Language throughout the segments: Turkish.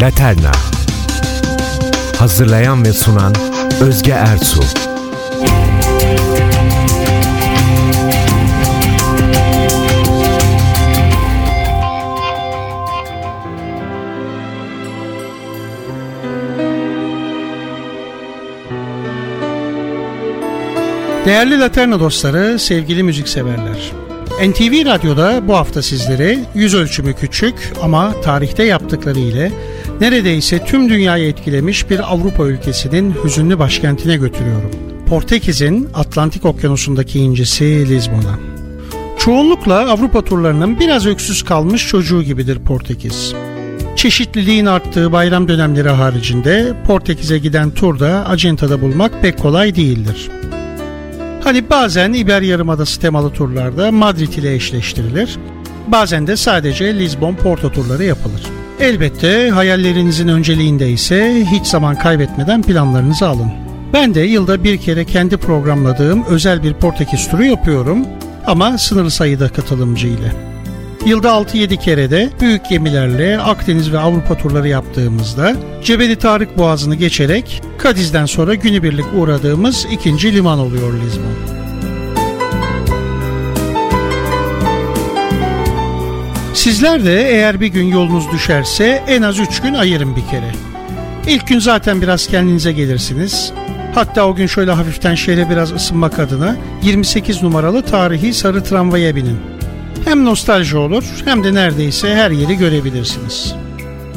Laterna. Hazırlayan ve sunan Özge Ertuğ Değerli Laterna dostları, sevgili müzikseverler. NTV Radyo'da bu hafta sizlere yüz ölçümü küçük ama tarihte yaptıkları ile neredeyse tüm dünyayı etkilemiş bir Avrupa ülkesinin hüzünlü başkentine götürüyorum. Portekiz'in Atlantik Okyanusu'ndaki incisi Lizbon'a. Çoğunlukla Avrupa turlarının biraz öksüz kalmış çocuğu gibidir Portekiz. Çeşitliliğin arttığı bayram dönemleri haricinde Portekiz'e giden turda acentada bulmak pek kolay değildir. Hani bazen İber Yarımadası temalı turlarda Madrid ile eşleştirilir. Bazen de sadece Lisbon Porto turları yapılır. Elbette hayallerinizin önceliğinde ise hiç zaman kaybetmeden planlarınızı alın. Ben de yılda bir kere kendi programladığım özel bir Portekiz turu yapıyorum ama sınırlı sayıda katılımcı ile. Yılda 6-7 kere de büyük gemilerle Akdeniz ve Avrupa turları yaptığımızda Cebeli Tarık Boğazı'nı geçerek Kadiz'den sonra günübirlik uğradığımız ikinci liman oluyor Lizbon. Sizler de eğer bir gün yolunuz düşerse en az 3 gün ayırın bir kere. İlk gün zaten biraz kendinize gelirsiniz. Hatta o gün şöyle hafiften şehre biraz ısınmak adına 28 numaralı tarihi sarı tramvaya binin. Hem nostalji olur hem de neredeyse her yeri görebilirsiniz.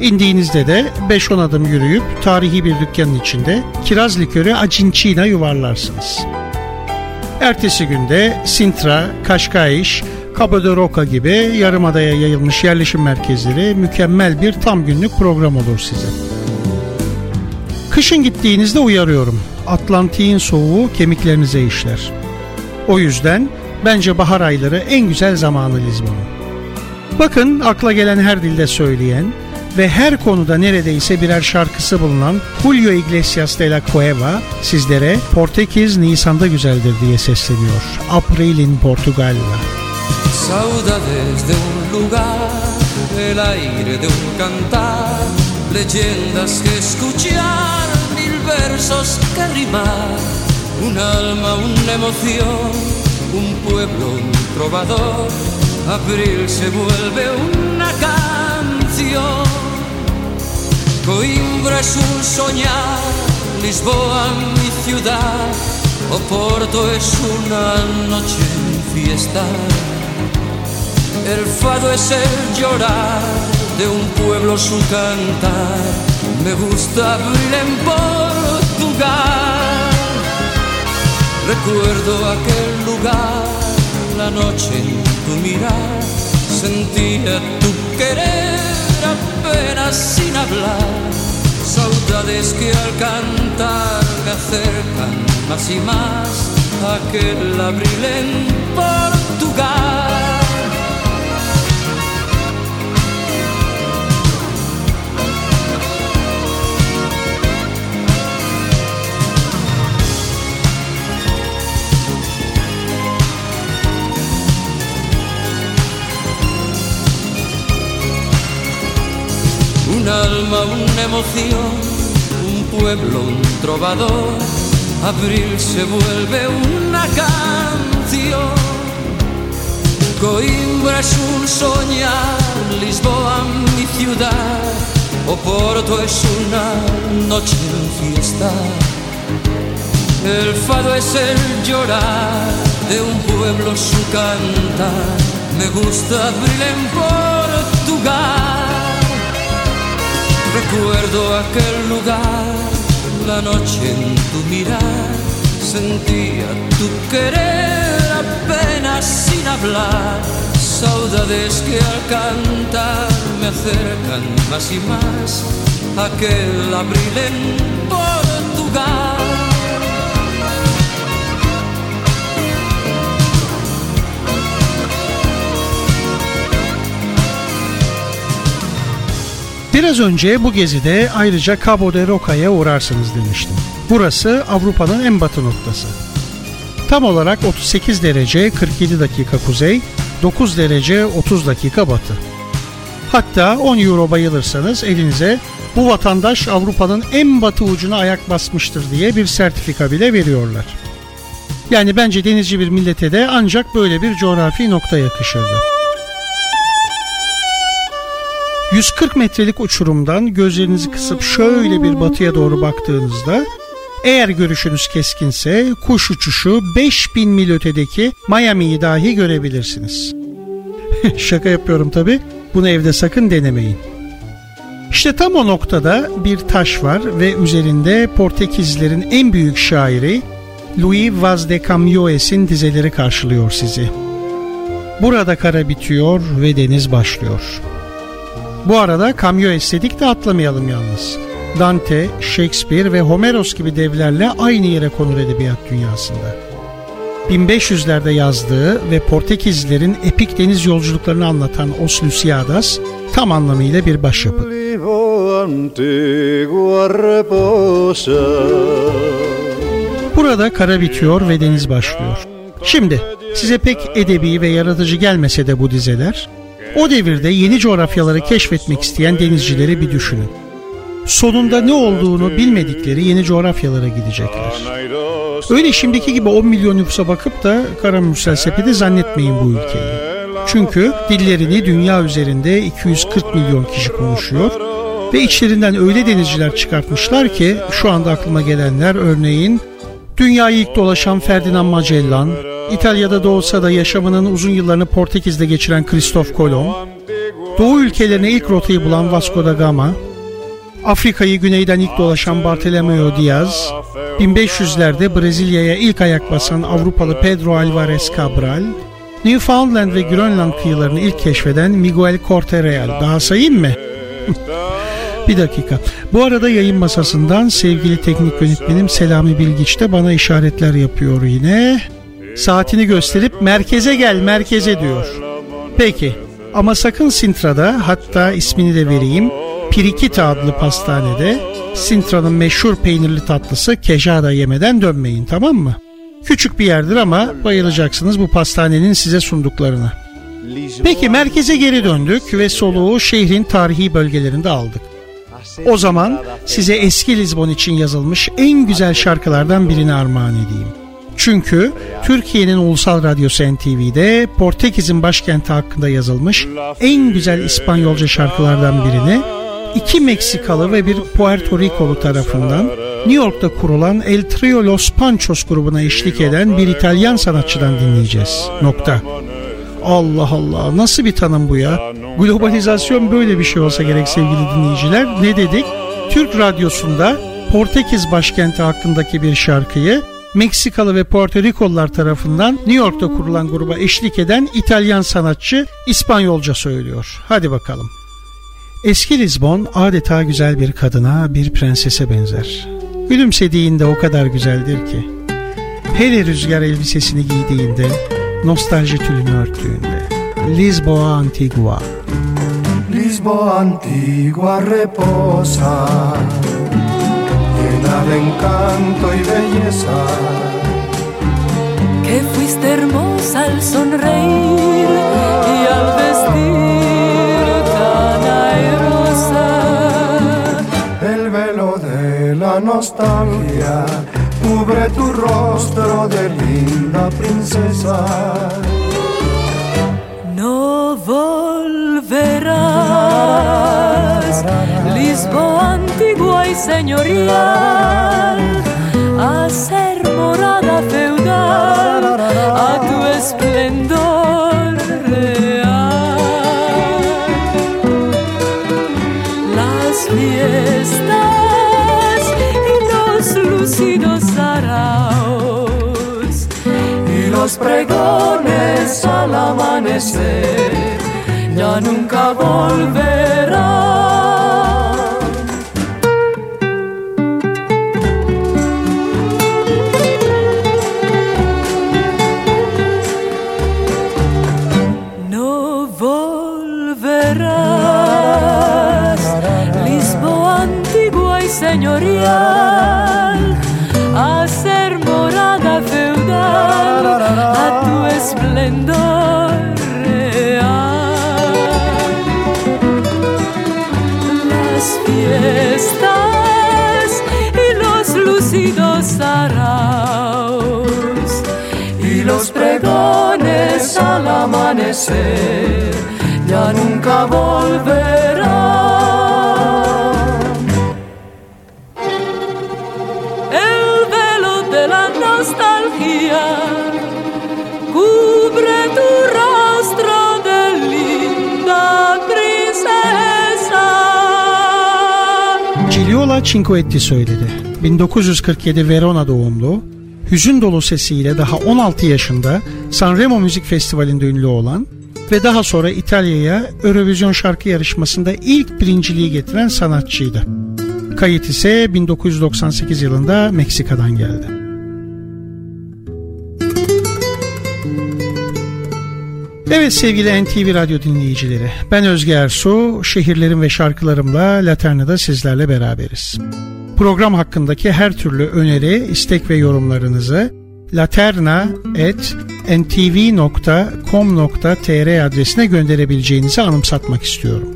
İndiğinizde de 5-10 adım yürüyüp tarihi bir dükkanın içinde kiraz likörü acincina yuvarlarsınız. Ertesi günde Sintra, de Roca gibi yarımadaya yayılmış yerleşim merkezleri mükemmel bir tam günlük program olur size. Kışın gittiğinizde uyarıyorum. Atlantik'in soğuğu kemiklerinize işler. O yüzden bence bahar ayları en güzel zamanı Lizbon'un. Bakın akla gelen her dilde söyleyen ve her konuda neredeyse birer şarkısı bulunan Julio Iglesias de la Cueva sizlere Portekiz Nisan'da güzeldir diye sesleniyor. April in Portugal'la. Saudades de un lugar, el aire de un cantar, leyendas que escuchar, mil versos que rimar, un alma, una emoción, un pueblo, un trovador, abril se vuelve una canción. Coimbra es un soñar, Lisboa mi ciudad, Oporto es una noche en fiesta. El fado es el llorar de un pueblo su cantar. Me gusta abril en Portugal. Recuerdo aquel lugar, la noche en tu mirar. Sentía tu querer apenas sin hablar. Saudades que al cantar me acercan más y más aquel abril en Portugal. Un alma, una emoción, un pueblo, un trovador. Abril se vuelve una canción. Coimbra es un soñar, Lisboa mi ciudad, Oporto es una noche en fiesta. El fado es el llorar de un pueblo su cantar. Me gusta abril en Portugal. Recuerdo aquel lugar, la noche en tu mirar, sentía tu querer apenas sin hablar, saudades que al cantar me acercan más y más, aquel abril en Portugal. Biraz önce bu gezide ayrıca Cabo de Roca'ya uğrarsınız demiştim. Burası Avrupa'nın en batı noktası. Tam olarak 38 derece 47 dakika kuzey, 9 derece 30 dakika batı. Hatta 10 euro bayılırsanız elinize bu vatandaş Avrupa'nın en batı ucuna ayak basmıştır diye bir sertifika bile veriyorlar. Yani bence denizci bir millete de ancak böyle bir coğrafi nokta yakışırdı. 140 metrelik uçurumdan gözlerinizi kısıp şöyle bir batıya doğru baktığınızda eğer görüşünüz keskinse kuş uçuşu 5000 mil ötedeki Miami'yi dahi görebilirsiniz. Şaka yapıyorum tabi. Bunu evde sakın denemeyin. İşte tam o noktada bir taş var ve üzerinde Portekizlerin en büyük şairi Louis Vaz de Camões'in dizeleri karşılıyor sizi. Burada kara bitiyor ve deniz başlıyor. Bu arada Camões dedik de atlamayalım yalnız. Dante, Shakespeare ve Homeros gibi devlerle aynı yere konur edebiyat dünyasında. 1500'lerde yazdığı ve Portekizlilerin epik deniz yolculuklarını anlatan Os Lusíadas tam anlamıyla bir başyapıt. Burada kara bitiyor ve deniz başlıyor. Şimdi size pek edebi ve yaratıcı gelmese de bu dizeler, o devirde yeni coğrafyaları keşfetmek isteyen denizcileri bir düşünün. Sonunda ne olduğunu bilmedikleri yeni coğrafyalara gidecekler. Öyle şimdiki gibi 10 milyon nüfusa bakıp da Karamürsel sepeti zannetmeyin bu ülkeyi. Çünkü dillerini dünya üzerinde 240 milyon kişi konuşuyor ve içlerinden öyle denizciler çıkartmışlar ki şu anda aklıma gelenler örneğin dünyayı ilk dolaşan Ferdinand Magellan, İtalya'da doğsa da yaşamının uzun yıllarını Portekiz'de geçiren Kristof Kolomb, Doğu ülkelerine ilk rotayı bulan Vasco da Gama, Afrika'yı güneyden ilk dolaşan Bartolomeo Diaz, 1500'lerde Brezilya'ya ilk ayak basan Avrupalı Pedro Alvarez Cabral, Newfoundland ve Grönland kıyılarını ilk keşfeden Miguel Corte-Real. Daha sayayım mı? Bir dakika. Bu arada yayın masasından sevgili teknik yönetmenim Selami Bilgiç de bana işaretler yapıyor yine. Saatini gösterip merkeze gel merkeze diyor. Peki ama sakın Sintra'da hatta ismini de vereyim Pirikita adlı pastanede Sintra'nın meşhur peynirli tatlısı kejada yemeden dönmeyin tamam mı? Küçük bir yerdir ama bayılacaksınız bu pastanenin size sunduklarına. Peki merkeze geri döndük ve soluğu şehrin tarihi bölgelerinde aldık. O zaman size eski Lizbon için yazılmış en güzel şarkılardan birini armağan edeyim. Çünkü Türkiye'nin Ulusal Radyosu NTV'de Portekiz'in başkenti hakkında yazılmış en güzel İspanyolca şarkılardan birini iki Meksikalı ve bir Puerto Rikolu tarafından New York'ta kurulan El Trio Los Panchos grubuna eşlik eden bir İtalyan sanatçıdan dinleyeceğiz. Nokta. Allah Allah nasıl bir tanım bu ya? Globalizasyon böyle bir şey olsa gerek sevgili dinleyiciler. Ne dedik? Türk Radyosu'nda Portekiz başkenti hakkındaki bir şarkıyı Meksikalı ve Puerto Rikolular tarafından New York'ta kurulan gruba eşlik eden İtalyan sanatçı İspanyolca söylüyor. Hadi bakalım. Eski Lisbon adeta güzel bir kadına, bir prensese benzer. Gülümsediğinde o kadar güzeldir ki. Hele rüzgar elbisesini giydiğinde, nostalji tülünü örttüğünde. Lisboa Antigua. Lisboa Antigua reposa, llena de encanto y belleza. Que fuiste hermosa al sonreír y al vestir tan airosa. El velo de la nostalgia cubre tu rostro de linda princesa. No volverás, Lisboa antigua y señorial, a ser morada feudal, a tu esplendor pregones al amanecer ya nunca volverá. No volverás, Lisboa antigua y señorita. Amanecer ya nunca volverán. El velo de la nostalgia cubre tu rostro de linda princesa. Gigliola Cinquetti söyledi. 1947 Verona doğumlu, hüzün dolu sesiyle daha 16 yaşında Sanremo Müzik Festivali'nde ünlü olan ve daha sonra İtalya'ya Eurovision şarkı yarışmasında ilk birinciliği getiren sanatçıydı. Kayıt ise 1998 yılında Meksika'dan geldi. Evet sevgili NTV Radyo dinleyicileri, ben Özge Ersu, şehirlerim ve şarkılarımla Laterna'da sizlerle beraberiz. Program hakkındaki her türlü öneri, istek ve yorumlarınızı laterna.ntv.com.tr adresine gönderebileceğinizi anımsatmak istiyorum.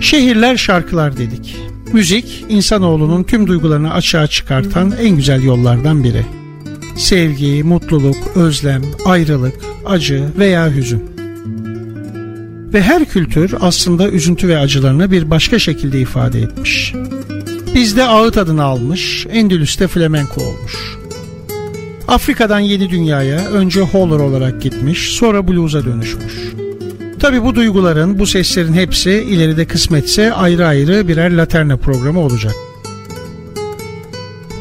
Şehirler şarkılar dedik. Müzik, insanoğlunun tüm duygularını açığa çıkartan en güzel yollardan biri. Sevgi, mutluluk, özlem, ayrılık, acı veya hüzün. Ve her kültür aslında üzüntü ve acılarını bir başka şekilde ifade etmiş. Bizde ağıt adını almış, Endülüs'te flamenko olmuş. Afrika'dan yeni dünyaya önce holler olarak gitmiş, sonra blues'a dönüşmüş. Tabi bu duyguların, bu seslerin hepsi ileride kısmetse ayrı ayrı birer laterna programı olacak.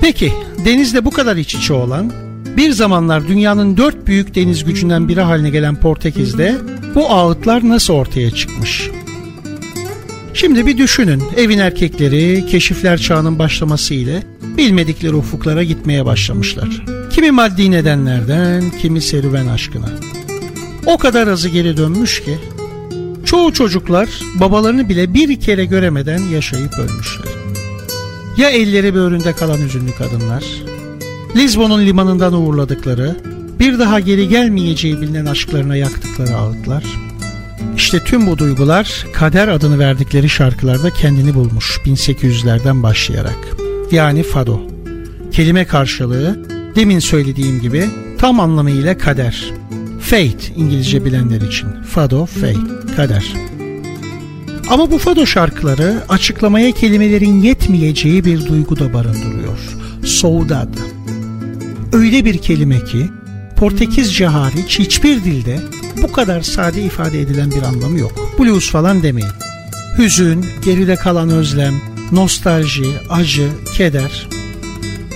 Peki, denizde bu kadar iç içe olan, bir zamanlar dünyanın dört büyük deniz gücünden biri haline gelen Portekiz'de bu ağıtlar nasıl ortaya çıkmış? Şimdi bir düşünün, evin erkekleri keşifler çağının başlaması ile bilmedikleri ufuklara gitmeye başlamışlar. Kimi maddi nedenlerden, kimi serüven aşkına. O kadar azı geri dönmüş ki çoğu çocuklar babalarını bile bir kere göremeden yaşayıp ölmüşler. Ya elleri böğründe kalan hüzünlü kadınlar, Lizbon'un limanından uğurladıkları, bir daha geri gelmeyeceği bilinen aşklarına yaktıkları ağıtlar. İşte tüm bu duygular kader adını verdikleri şarkılarda kendini bulmuş 1800'lerden başlayarak. Yani fado. Kelime karşılığı demin söylediğim gibi tam anlamıyla kader. Fate İngilizce bilenler için. Fado, fate, kader. Ama bu fado şarkıları açıklamaya kelimelerin yetmeyeceği bir duygu da barındırıyor. Saudade. Öyle bir kelime ki Portekizce hariç hiçbir dilde bu kadar sade ifade edilen bir anlamı yok. Blues falan demeyin. Hüzün, geride kalan özlem, nostalji, acı, keder.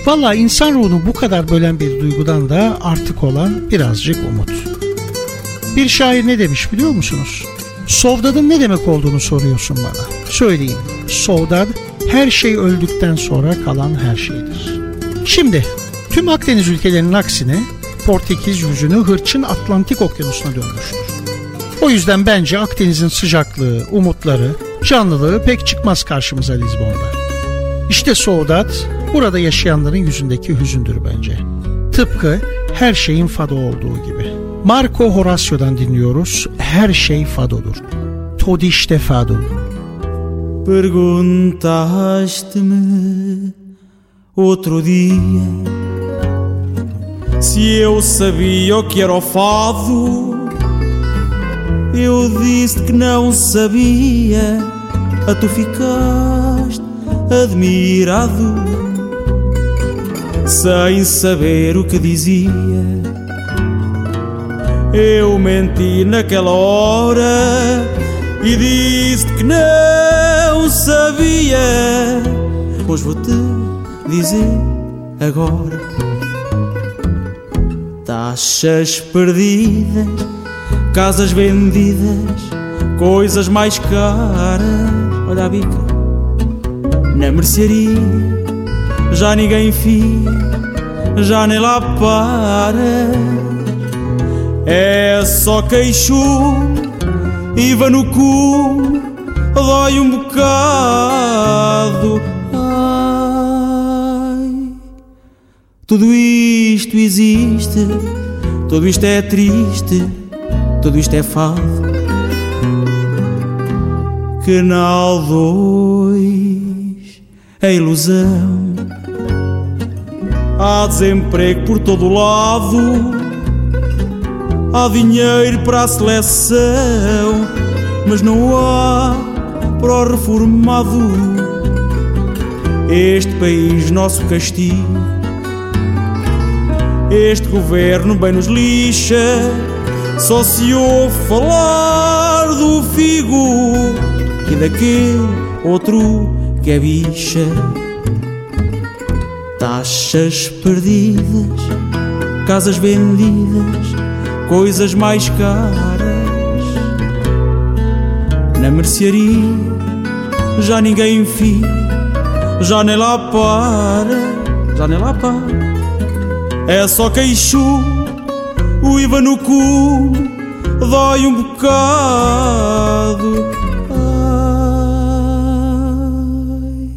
Valla insan ruhunu bu kadar bölen bir duygudan da artık olan birazcık umut. Bir şair ne demiş biliyor musunuz? Sovdad'ın ne demek olduğunu soruyorsun bana. Söyleyeyim. Sovdad her şey öldükten sonra kalan her şeydir. Şimdi tüm Akdeniz ülkelerinin aksine Portekiz yüzünü hırçın Atlantik okyanusuna dönmüştür. O yüzden bence Akdeniz'in sıcaklığı, umutları, canlılığı pek çıkmaz karşımıza Lizbon'da. İşte Soğudat burada yaşayanların yüzündeki hüzündür bence. Tıpkı her şeyin fado olduğu gibi. Marco Horacio'dan dinliyoruz. Her şey fadodur. Todiste fado. Perguntaste-me outro dia se eu sabia o que era o fado. Eu disse que não sabia, a tu ficaste admirado, sem saber o que dizia. Eu menti naquela hora e disse que não sabia, pois vou-te dizer agora. Caixas perdidas, casas vendidas, coisas mais caras. Olha a bica. Na mercearia já ninguém fia, já nem lá para. É só queixume, iva no cu, dói um bocado. Ai, tudo isto existe tudo isto é triste, tudo isto é fado. Canal 2 é ilusão. Há desemprego por todo lado, há dinheiro para a seleção, mas não há para o reformado. Este país, nosso castigo este governo bem nos lixa, só se ouve falar do figo e daquele outro que é bicha. Taxas perdidas, casas vendidas, coisas mais caras. Na mercearia já ninguém enfia, já nem lá para, já nem lá para. É só queixo, o IVA no cu dói um bocado. Ai,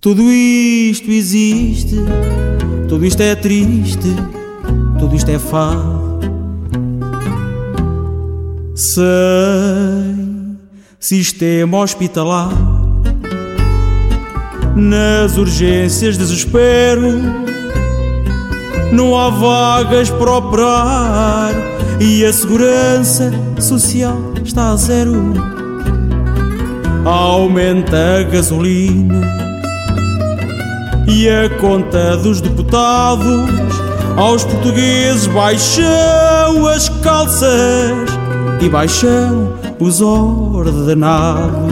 tudo isto existe, tudo isto é triste, tudo isto é fado. Sem sistema hospitalar, nas urgências desespero não há vagas para operar e a segurança social está a zero. Aumenta a gasolina e a conta dos deputados. Aos portugueses baixam as calças e baixam os ordenados.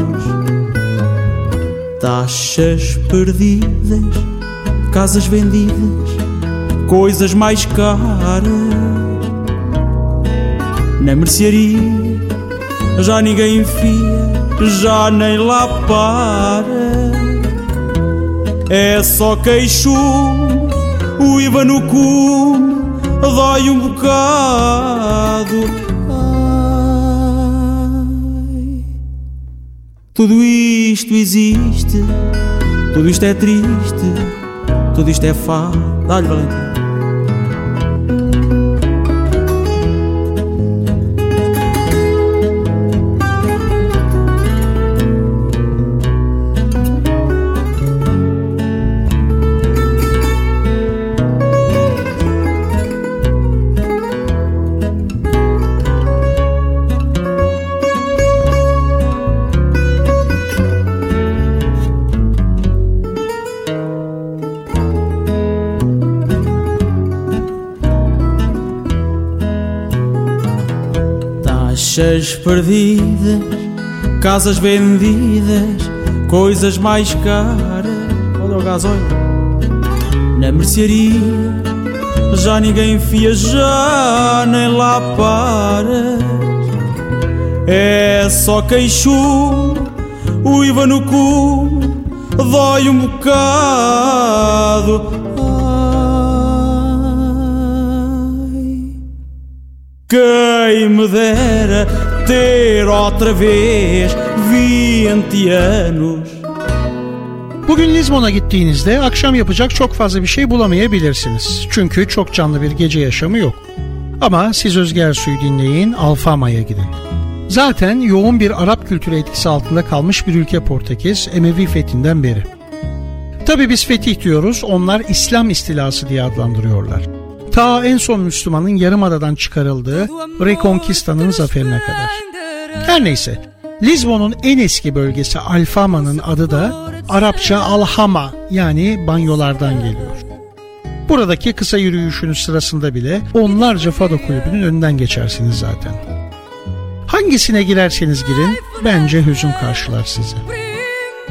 Taxas perdidas, casas vendidas coisas mais caras. Na mercearia já ninguém enfia, já nem lá para. É só queixo, o IVA no cu dói um bocado. Tudo isto existe, tudo isto é triste, tudo isto é fado. Dá-lhe, Valentim. Taxas perdidas, casas vendidas, coisas mais caras. Olha o gasóleo. Na mercearia já ninguém fia, já nem lá para. É só queixo, o IVA no cu dói um bocado. Quem me dera ter outra vez 20 anos. Bugün Lizbon'a gittiğinizde akşam yapacak çok fazla bir şey bulamayabilirsiniz. Çünkü çok canlı bir gece yaşamı yok. Ama siz Özge Ersoy'u dinleyin, Alfama'ya gidin. Zaten yoğun bir Arap kültürü etkisi altında kalmış bir ülke Portekiz, Emevi fethinden beri. Tabi biz fetih diyoruz, onlar İslam istilası diye adlandırıyorlar. Ta en son Müslümanın yarımadadan çıkarıldığı Reconquista'nın zaferine kadar. Her neyse, Lizbon'un en eski bölgesi Alfama'nın adı da Arapça Alhama yani banyolardan geliyor. Buradaki kısa yürüyüşünüz sırasında bile onlarca fado kulübünün önünden geçersiniz zaten. Hangisine girerseniz girin bence hüzün karşılar sizi.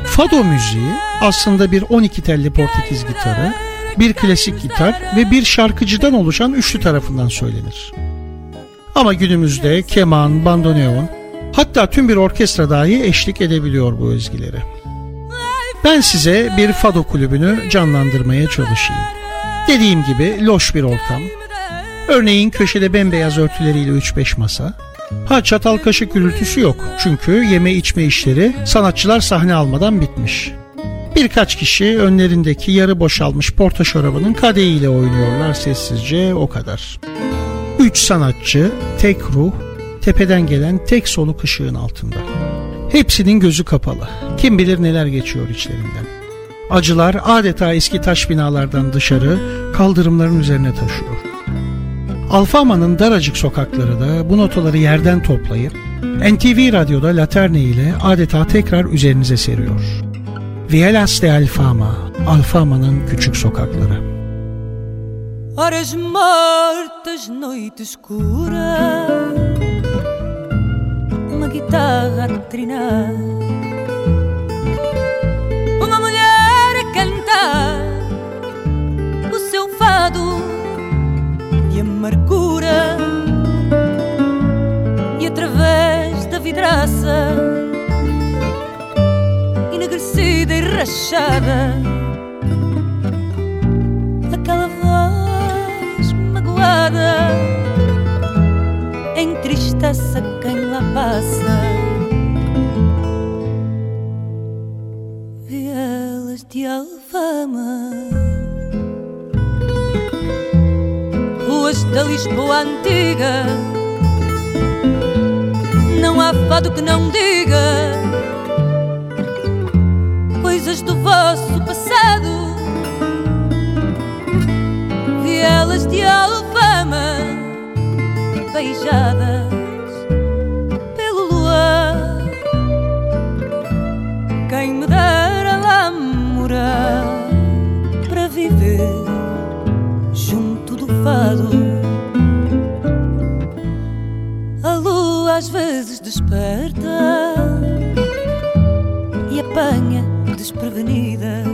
Fado müziği aslında bir 12 telli Portekiz gitarı, bir klasik gitar ve bir şarkıcıdan oluşan üçlü tarafından söylenir. Ama günümüzde keman, bandoneon, hatta tüm bir orkestra dahi eşlik edebiliyor bu ezgilere. Ben size bir fado kulübünü canlandırmaya çalışayım. Dediğim gibi loş bir ortam. Örneğin köşede bembeyaz örtüleriyle 3-5 masa. Ha çatal kaşık gürültüsü yok çünkü yeme içme işleri sanatçılar sahne almadan bitmiş. Birkaç kişi önlerindeki yarı boşalmış porta şarabının kadehiyle oynuyorlar sessizce o kadar. Üç sanatçı, tek ruh, tepeden gelen tek soluk ışığın altında. Hepsinin gözü kapalı. Kim bilir neler geçiyor içlerinden. Acılar adeta eski taş binalardan dışarı kaldırımların üzerine taşıyor. Alfama'nın daracık sokakları da bu notaları yerden toplayıp NTV Radyo'da Laterne ile adeta tekrar üzerinize seriyor. Vielas de Alfama, Alfama'nın küçük sokakları. Horas mortas, noite escura Ruas da Lisboa antiga Não há fado que não diga Coisas do vosso passado vielas de alfama beijadas pelo luar. Quem me dera lá morar para viver junto do fado. Às vezes desperta e apanha desprevenidas.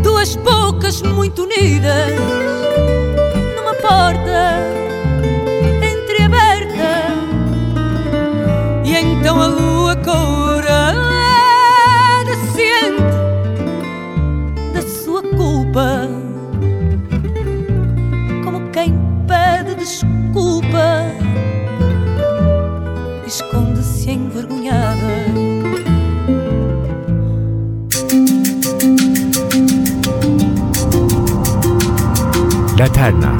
Duas bocas muito unidas Laterna